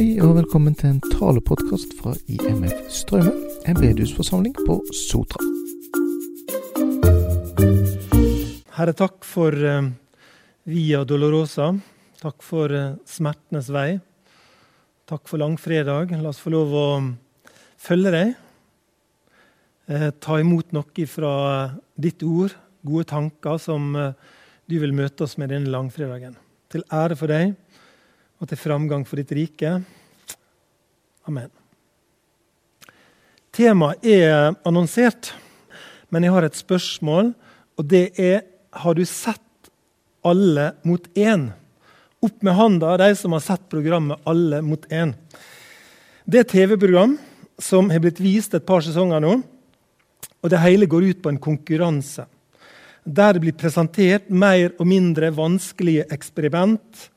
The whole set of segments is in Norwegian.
Hei og velkommen til en talepodkast fra IMF Strømmen, en bedehusforsamling på Sotra. Herre, takk for eh, Via Dolorosa. Takk for eh, smertenes vei. Takk for langfredag. La oss få lov å følge deg. Eh, ta imot noe fra ditt ord, gode tanker som du vil møte oss med denne langfredagen. Til ære for deg og til framgang for ditt rike. Amen. Temaet er annonsert, men jeg har et spørsmål, og det er Har du sett Alle mot én? Opp med hånda, de som har sett programmet Alle mot én. Det er et TV-program som har blitt vist et par sesonger nå. Og det hele går ut på en konkurranse. Der det blir presentert mer og mindre vanskelige eksperiment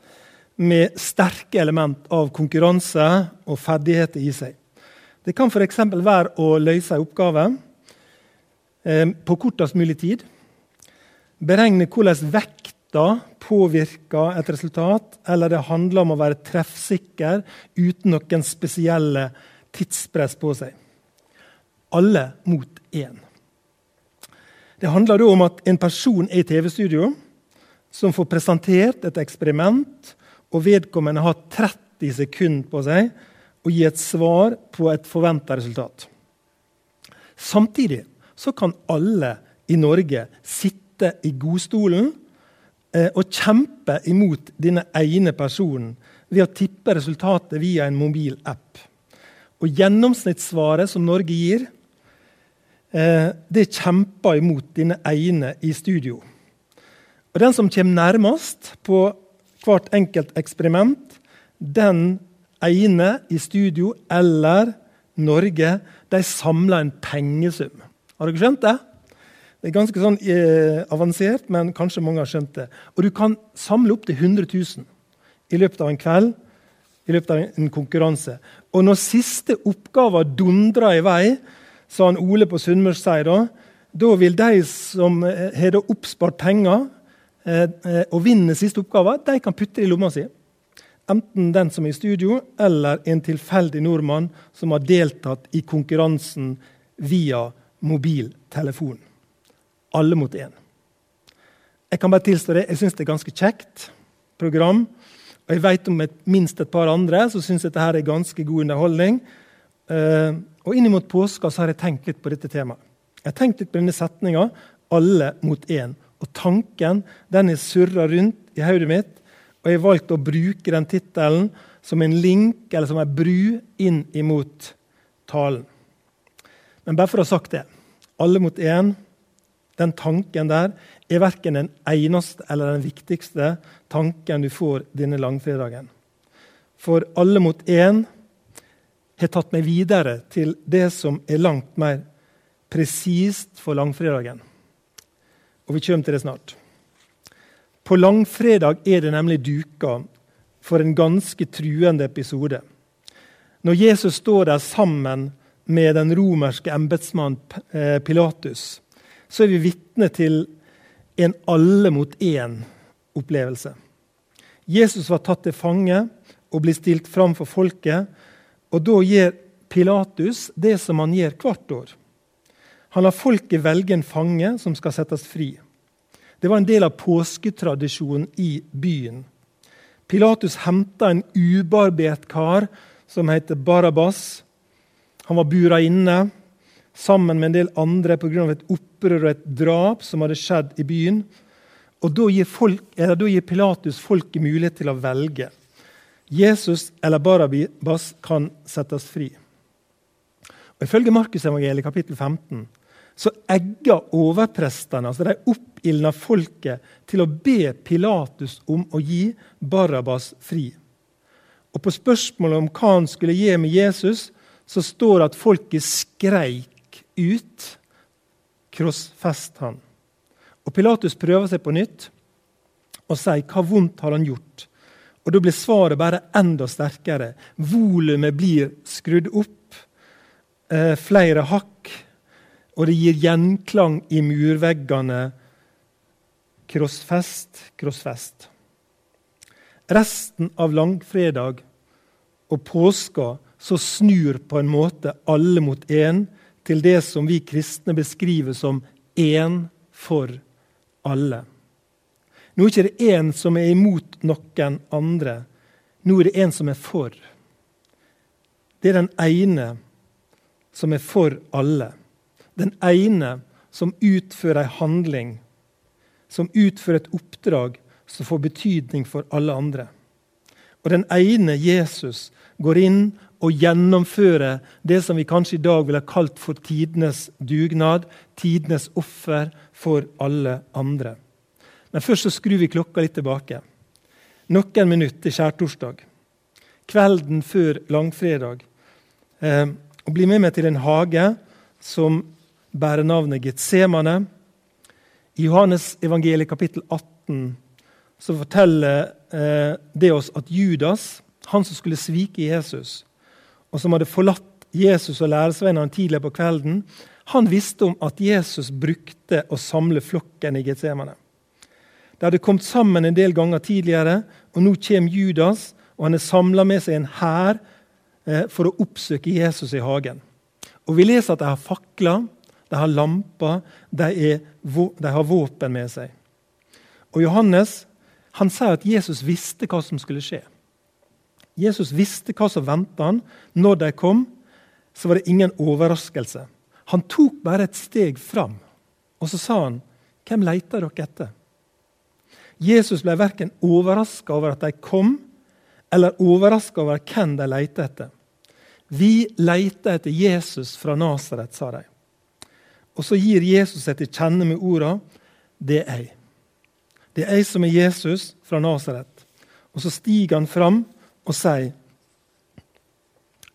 med sterke element av konkurranse og ferdigheter i seg. Det kan f.eks. være å løse en oppgave eh, på kortest mulig tid. Beregne hvordan vekta påvirker et resultat, eller det handler om å være treffsikker uten noen spesielle tidspress på seg. Alle mot én. Det handler da om at en person er i TV-studio som får presentert et eksperiment og vedkommende har 30 sekunder på seg å gi et svar på et forventa resultat. Samtidig så kan alle i Norge sitte i godstolen eh, og kjempe imot denne ene personen ved å tippe resultatet via en mobil app. Og Gjennomsnittssvaret som Norge gir, eh, det kjemper imot denne ene i studio. Og Den som kommer nærmest på hvert enkelt eksperiment, den ene i studio eller Norge, de samler en pengesum. Har dere skjønt det? Det er ganske sånn eh, avansert, men kanskje mange har skjønt det. Og du kan samle opp til 100 000 i løpet av en kveld, i løpet av en konkurranse. Og når siste oppgave dundrer i vei, sa han Ole på Sunnmøre sier da, da vil de som eh, har oppspart penger, og vinner siste oppgave, de kan putte det i lomma si. Enten den som er i studio, eller en tilfeldig nordmann som har deltatt i konkurransen via mobiltelefon. Alle mot én. Jeg kan bare tilstå det. Jeg syns det er ganske kjekt program. Og jeg vet om et, minst et par andre som syns dette er ganske god underholdning. Uh, og innimot påska så har jeg tenkt litt på dette temaet. Jeg har tenkt litt på denne setninga 'alle mot én'. Og tanken den er surra rundt i hodet mitt, og jeg har valgt å bruke den tittelen som en link eller som en bru inn imot talen. Men bare for å ha sagt det alle mot én, den tanken der, er verken den eneste eller den viktigste tanken du får denne langfredagen. For alle mot én har tatt meg videre til det som er langt mer presist for langfredagen og vi kommer til det snart. På langfredag er det nemlig duka for en ganske truende episode. Når Jesus står der sammen med den romerske embetsmannen eh, Pilatus, så er vi vitne til en alle mot én-opplevelse. Jesus var tatt til fange og blir stilt fram for folket. Og da gjør Pilatus det som han gjør hvert år. Han lar folket velge en fange som skal settes fri. Det var en del av påsketradisjonen i byen. Pilatus henta en ubarbert kar som heter Barabas. Han var bura inne sammen med en del andre pga. et opprør og et drap som hadde skjedd i byen. Og Da gir, folk, da gir Pilatus folket mulighet til å velge. Jesus eller Barabas kan settes fri. Og Ifølge Markusevangeliet kapittel 15 så egga overprestene, altså de oppildna folket, til å be Pilatus om å gi Barabas fri. Og På spørsmålet om hva han skulle gi med Jesus, så står det at folket skreik ut 'krossfest han'. Og Pilatus prøver seg på nytt og sier 'hva vondt har han gjort'? Og Da blir svaret bare enda sterkere. Volumet blir skrudd opp. Eh, flere hakk og det gir gjenklang i murveggene. Krossfest, krossfest. Resten av langfredag Og påska så snur på en måte alle mot én til det som vi kristne beskriver som én for alle. Nå er det ikke én som er imot noen andre. Nå er det en som er for. Det er den ene som er for alle. Den ene som utfører en handling, som utfører et oppdrag som får betydning for alle andre. Og den ene, Jesus, går inn og gjennomfører det som vi kanskje i dag ville kalt for tidenes dugnad, tidenes offer for alle andre. Men først så skrur vi klokka litt tilbake. Noen minutter til skjærtorsdag. Kvelden før langfredag. Eh, og Bli med meg til en hage som bærer navnet Getsemane. I Johannes evangeliet kapittel 18 så forteller eh, det oss at Judas, han som skulle svike Jesus, og som hadde forlatt Jesus og læresvennene tidligere på kvelden, han visste om at Jesus brukte å samle flokken i Getsemane. De hadde kommet sammen en del ganger tidligere, og nå kommer Judas, og han har samla med seg en hær eh, for å oppsøke Jesus i hagen. Og Vi leser at de har fakler, de har lamper, de, er, de har våpen med seg. Og Johannes han sier at Jesus visste hva som skulle skje. Jesus visste hva som ventet han. Når de kom, så var det ingen overraskelse. Han tok bare et steg fram, og så sa han, 'Hvem leiter dere etter?' Jesus ble verken overraska over at de kom, eller overraska over hvem de leita etter. Vi leita etter Jesus fra Nasaret, sa de. Og så gir Jesus seg til kjenne med orda 'Det er jeg'. Det er jeg som er Jesus fra Nasaret. Og så stiger han fram og sier,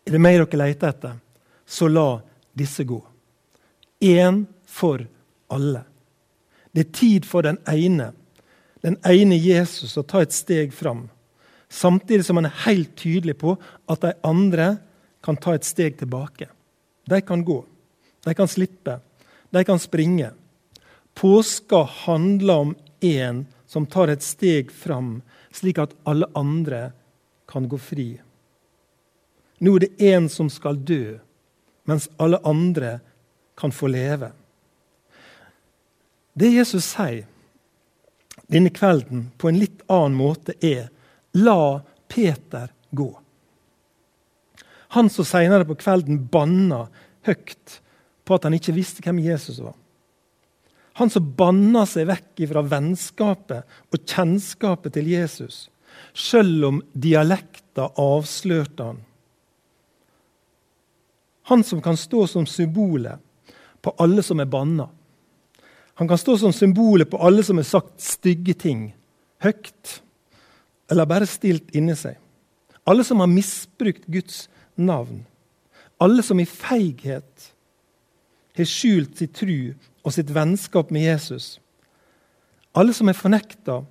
'Er det meg dere leter etter, så la disse gå.' Én for alle. Det er tid for den ene, den ene Jesus, å ta et steg fram. Samtidig som han er helt tydelig på at de andre kan ta et steg tilbake. De kan gå. De kan slippe. De kan springe. Påska handler om én som tar et steg fram, slik at alle andre kan gå fri. Nå er det én som skal dø, mens alle andre kan få leve. Det Jesus sier denne kvelden på en litt annen måte, er la Peter gå. Han som senere på kvelden banna høyt på at han ikke visste hvem Jesus var. Han som banna seg vekk fra vennskapet og kjennskapet til Jesus, sjøl om dialekta avslørte han. Han som kan stå som symbolet på alle som er banna. Han kan stå som symbolet på alle som har sagt stygge ting høyt, eller bare stilt inni seg. Alle som har misbrukt Guds navn. Alle som i feighet har skjult sin tru og sitt vennskap med Jesus. Alle som er fornekta,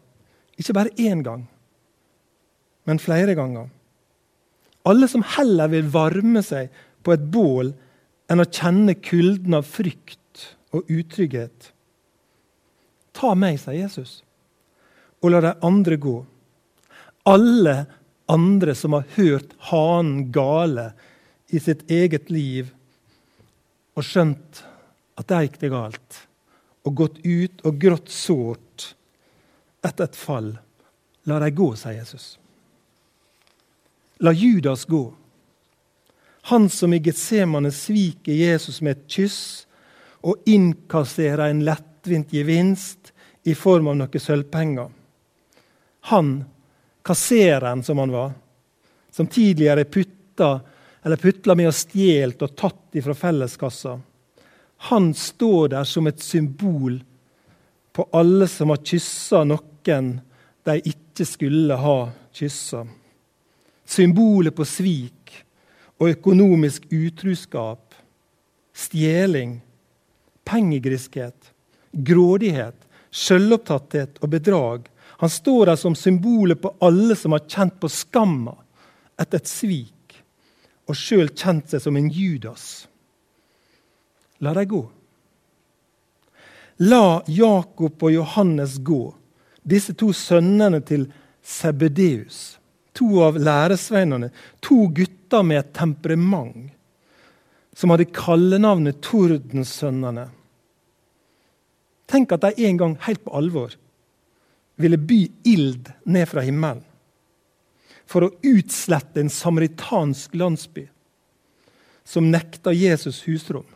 ikke bare én gang, men flere ganger. Alle som heller vil varme seg på et bål enn å kjenne kulden av frykt og utrygghet. Ta meg, sier Jesus, og la de andre gå. Alle andre som har hørt hanen gale i sitt eget liv og skjønt at der gikk det galt, og gått ut og grått sårt etter et fall. La dem gå, sier Jesus. La Judas gå. Han som i Getsemane sviker Jesus med et kyss og innkasserer en lettvint gevinst i form av noen sølvpenger. Han, kassereren som han var, som tidligere putta eller putla med og stjålet og tatt ifra felleskassa han står der som et symbol på alle som har kyssa noen de ikke skulle ha kyssa. Symbolet på svik og økonomisk utruskap, stjeling, pengegriskhet, grådighet, sjølopptatthet og bedrag. Han står der som symbolet på alle som har kjent på skamma etter et svik, og sjøl kjent seg som en Judas. La dem gå. La Jakob og Johannes gå, disse to sønnene til Sebedeus. to av læresveinene, to gutter med et temperament, som hadde kallenavnet Tordensønnene. Tenk at de en gang, helt på alvor, ville by ild ned fra himmelen for å utslette en samaritansk landsby som nekta Jesus husrom.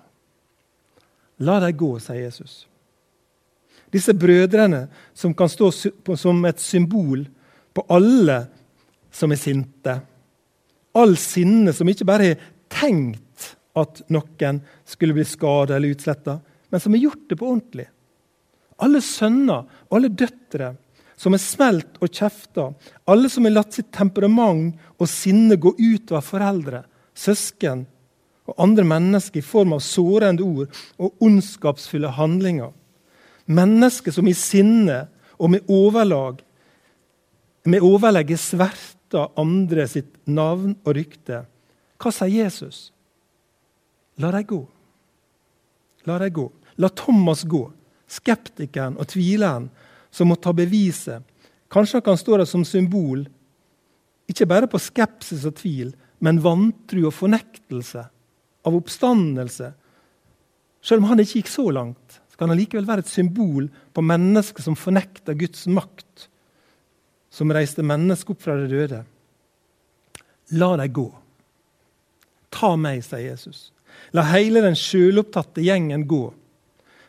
La dem gå, sier Jesus. Disse brødrene som kan stå som et symbol på alle som er sinte. All sinne som ikke bare har tenkt at noen skulle bli skada eller utsletta, men som har gjort det på ordentlig. Alle sønner alle døtre som er smelt og kjefta. Alle som har latt sitt temperament og sinne gå utover foreldre, søsken og andre mennesker i form av sårende ord og ondskapsfulle handlinger. Mennesker som i sinne og med overlag med overlegget sverter andre sitt navn og rykte. Hva sier Jesus? La dem gå. La dem gå. La Thomas gå, skeptikeren og tvileren som må ta beviset. Kanskje han kan stå der som symbol, ikke bare på skepsis og tvil, men vantru og fornektelse av oppstandelse. Selv om han ikke gikk så langt, så kan han likevel være et symbol på mennesket som fornekter Guds makt, som reiste mennesket opp fra de døde. La dem gå. Ta meg, sier Jesus. La hele den sjølopptatte gjengen gå.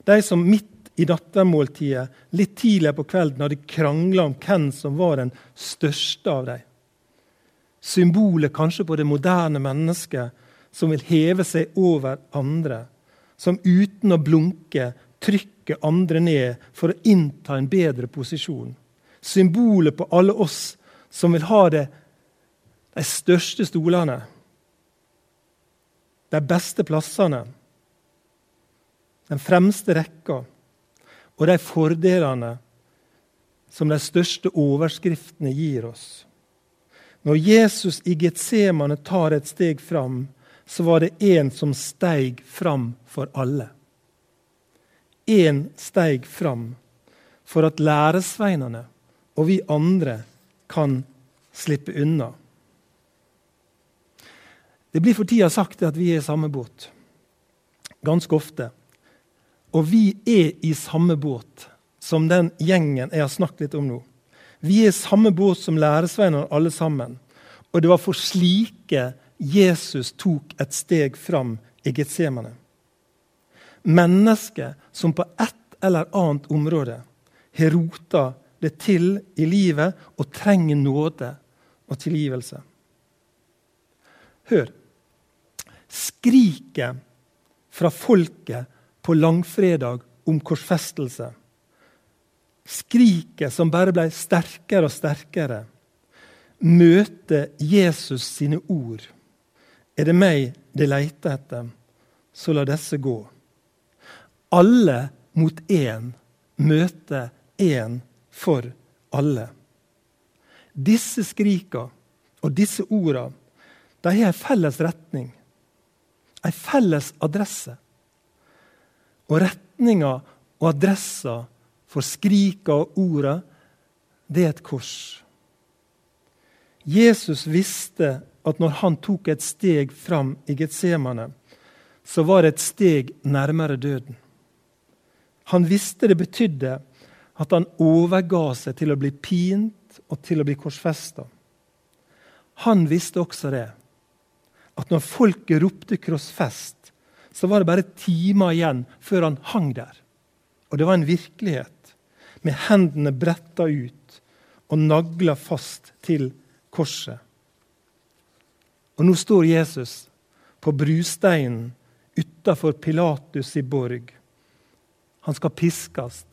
De som midt i nattermåltidet litt tidligere på kvelden hadde krangla om hvem som var den største av dem. Symbolet kanskje på det moderne mennesket som vil heve seg over andre. Som uten å blunke trykker andre ned for å innta en bedre posisjon. Symbolet på alle oss som vil ha det, de største stolene. De beste plassene. Den fremste rekka og de fordelene som de største overskriftene gir oss. Når Jesus i Getsemane tar et steg fram, så var det én som steig fram for alle. Én steig fram for at læresveinene og vi andre kan slippe unna. Det blir for tida sagt at vi er i samme båt. Ganske ofte. Og vi er i samme båt som den gjengen jeg har snakket litt om nå. Vi er i samme båt som læresveinene alle sammen. Og det var for slike Jesus tok et steg fram i Getsemane. Mennesker som på et eller annet område har rota det til i livet og trenger nåde og tilgivelse. Hør. Skriket fra folket på langfredag om korsfestelse. Skriket som bare ble sterkere og sterkere. Møte Jesus sine ord. Er det meg de leter etter, så la disse gå. Alle mot én. Møte én for alle. Disse skrika og disse orda de har en felles retning, en felles adresse. Og retninga og adressa for skrika og orda, det er et kors. Jesus visste at når han tok et steg fram i Getsemane, så var det et steg nærmere døden. Han visste det betydde at han overga seg til å bli pint og til å bli korsfesta. Han visste også det, at når folket ropte 'krossfest', så var det bare timer igjen før han hang der. Og det var en virkelighet, med hendene bretta ut og nagla fast til korset. Og nå står Jesus på brusteinen utafor Pilatus i borg. Han skal piskes,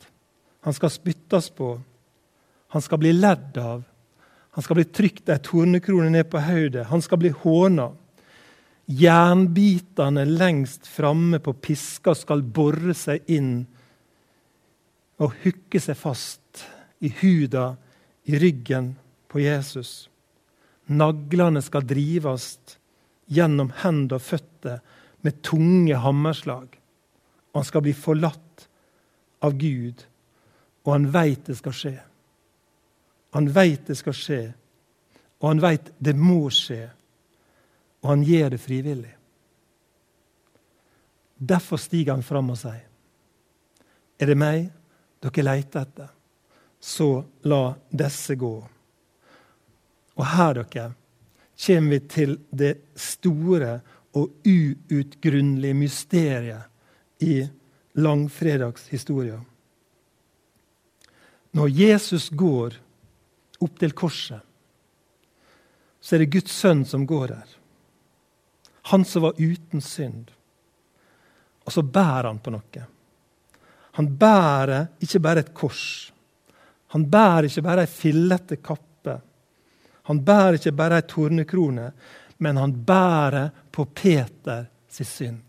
han skal spyttes på, han skal bli ledd av. Han skal bli trykt ei tornekrone ned på hodet, han skal bli håna. Jernbitene lengst framme på piska skal bore seg inn og hooke seg fast i huda, i ryggen på Jesus. Naglene skal drives gjennom hender og føtter med tunge hammerslag. Han skal bli forlatt av Gud, og han veit det skal skje. Han veit det skal skje. og han veit det må skje. Og han gjør det frivillig. Derfor stiger han fram og sier, er det meg dere leter etter, så la disse gå. Og her, dere, kommer vi til det store og uutgrunnelige mysteriet i langfredagshistoria. Når Jesus går opp til korset, så er det Guds sønn som går der. Han som var uten synd. Og så bærer han på noe. Han bærer ikke bare et kors. Han bærer ikke bare ei fillete kappe. Han bærer ikke bare ei tornekrone, men han bærer på Peter sin synd.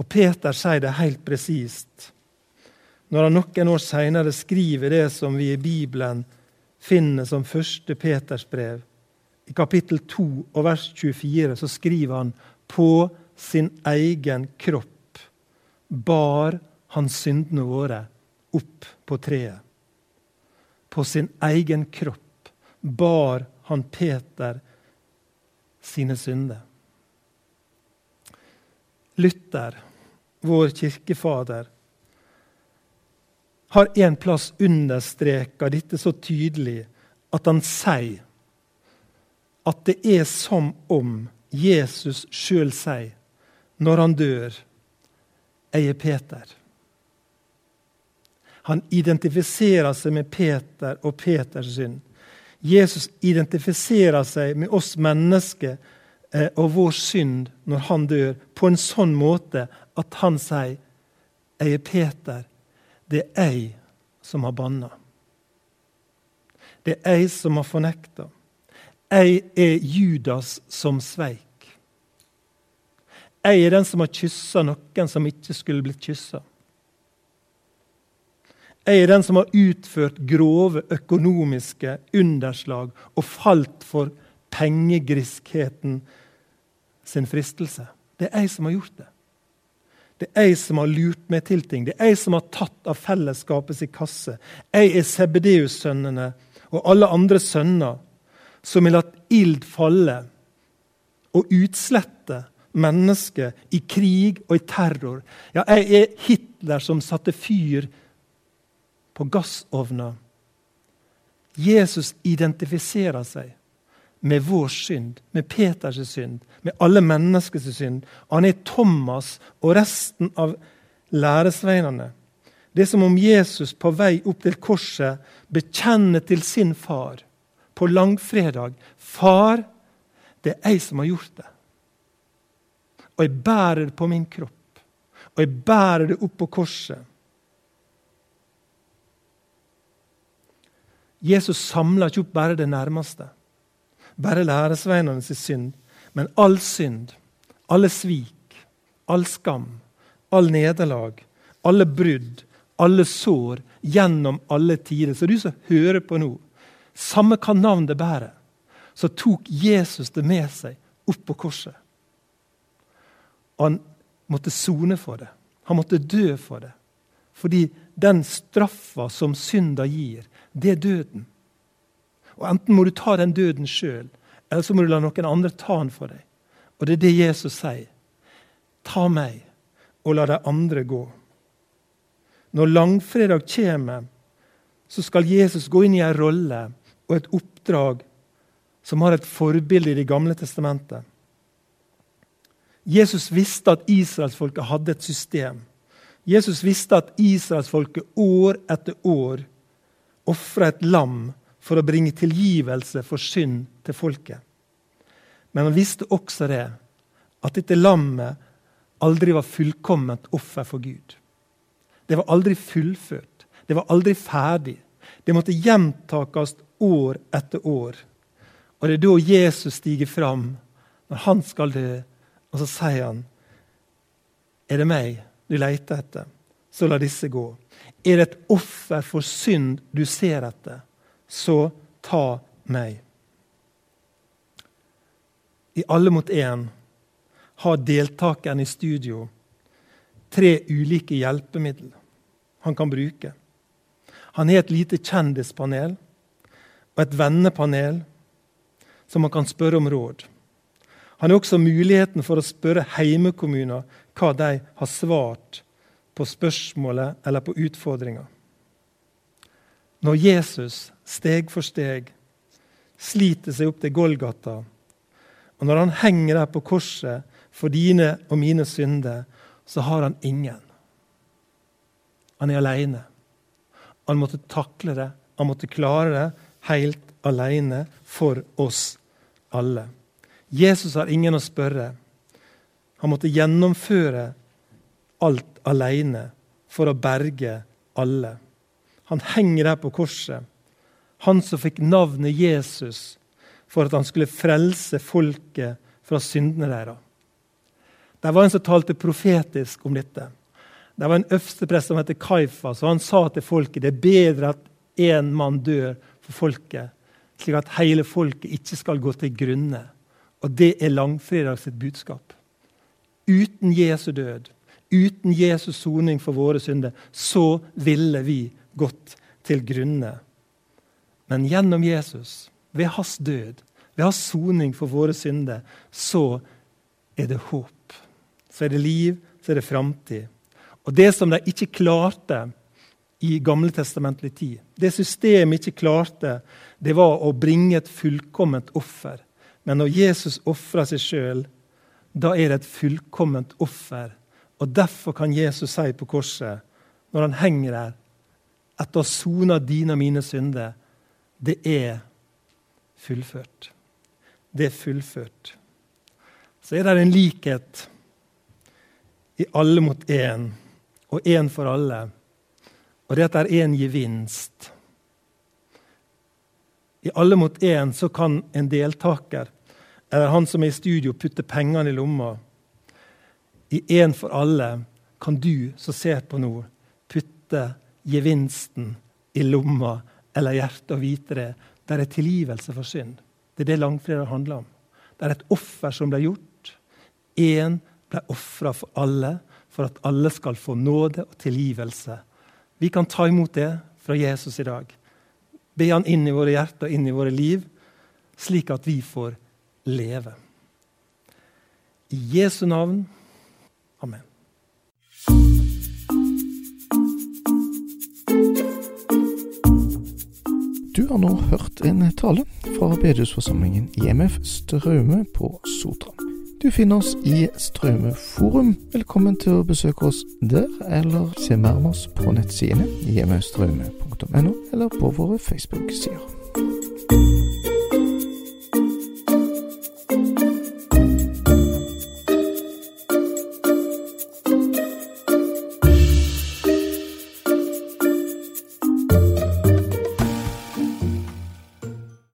Og Peter sier det helt presist når han noen år seinere skriver det som vi i Bibelen finner som første Peters brev. I kapittel 2 og vers 24 så skriver han på sin egen kropp bar han syndene våre opp på treet. På sin egen kropp bar han Peter sine synder. Luther, vår kirkefader, har en plass understreka dette så tydelig at han sier at det er som om Jesus sjøl sier når han dør, 'Jeg er Peter'. Han identifiserer seg med Peter og Peters synd. Jesus identifiserer seg med oss mennesker eh, og vår synd når han dør, på en sånn måte at han sier 'Jeg er Peter', det er jeg som har banna. Det er jeg som har fornekta. Jeg er Judas som sveik. Jeg er den som har kyssa noen som ikke skulle blitt kyssa. Jeg er den som har utført grove økonomiske underslag og falt for pengegriskheten sin fristelse. Det er jeg som har gjort det. Det er jeg som har lurt meg til ting. Det er jeg som har tatt av fellesskapets kasse. Jeg er Sebedeus-sønnene og alle andre sønner som har latt ild falle og utslette mennesker i krig og i terror. Ja, jeg er Hitler som satte fyr på gassovner. Jesus identifiserer seg med vår synd, med Peters synd, med alle menneskers synd. Han er Thomas og resten av læresveinene. Det er som om Jesus på vei opp til korset bekjenner til sin far på langfredag Far, det er jeg som har gjort det. Og jeg bærer det på min kropp. Og jeg bærer det opp på korset. Jesus samler ikke opp bare det nærmeste bare læresveinene sin synd, men all synd, alle svik, all skam, all nederlag, alle brudd, alle sår gjennom alle tider. Så du som hører på nå, samme hva navn det bærer, så tok Jesus det med seg opp på korset. Og han måtte sone for det. Han måtte dø for det. Fordi den straffa som synda gir, det er døden. Og Enten må du ta den døden sjøl, eller så må du la noen andre ta den for deg. Og det er det Jesus sier. Ta meg, og la de andre gå. Når langfredag kommer, så skal Jesus gå inn i en rolle og et oppdrag som har et forbilde i Det gamle testamentet. Jesus visste at israelsfolket hadde et system. Jesus visste at israelsfolket år etter år ofra et lam for å bringe tilgivelse for synd til folket. Men han visste også det, at dette lammet aldri var fullkomment offer for Gud. Det var aldri fullført. Det var aldri ferdig. Det måtte gjentakes år etter år. Og det er da Jesus stiger fram, når han skal dø, og så sier han Er det meg du leter etter? Så la disse gå. Er det et offer for synd du ser etter? så ta meg. I Alle mot én har deltakeren i studio tre ulike hjelpemidler han kan bruke. Han har et lite kjendispanel, og et vennepanel som man kan spørre om råd. Han har også muligheten for å spørre heimekommuner hva de har svart på spørsmålet eller på utfordringa. Når Jesus steg for steg sliter seg opp til Golgata, og når han henger der på korset for dine og mine synder, så har han ingen. Han er alene. Han måtte takle det, han måtte klare det helt alene for oss alle. Jesus har ingen å spørre. Han måtte gjennomføre alt alene for å berge alle. Han henger der på korset. Han som fikk navnet Jesus for at han skulle frelse folket fra syndene deres. Det var en som talte profetisk om dette. Det var en øversteprest som het Kaifas, og han sa til folket det er bedre at én mann dør for folket, slik at hele folket ikke skal gå til grunne. Og det er langfredag sitt budskap. Uten Jesu død, uten Jesus soning for våre synder, så ville vi gått til grunne. Men gjennom Jesus, ved hans død, ved hans soning for våre synder, så er det håp. Så er det liv, så er det framtid. Og det som de ikke klarte i gamletestamentlig tid, det systemet ikke klarte, det var å bringe et fullkomment offer. Men når Jesus ofrer seg sjøl, da er det et fullkomment offer. Og Derfor kan Jesus si på korset, når han henger der, etter å ha sona dine og mine synder, det er fullført. Det er fullført. Så er det en likhet i alle mot én, og én for alle. Og det er en gevinst. I alle mot én så kan en deltaker eller han som er i studio, putte pengene i lomma. I én for alle kan du som ser på nå, putte gevinsten i lomma eller hjertet og vite det. Det er tilgivelse for synd. Det er det langfredag handler om. Det er et offer som ble gjort. Én ble ofra for alle, for at alle skal få nåde og tilgivelse. Vi kan ta imot det fra Jesus i dag. Be han inn i våre hjerter inn i våre liv, slik at vi får leve. I Jesu navn. Amen. Du har nå hørt en tale fra bedehusforsamlingen IMF Straume på Sotra. Du finner oss i Straumeforum. Velkommen til å besøke oss der, eller se mer om oss på nettsidene hjemmestraume.no, eller på våre Facebook-sider.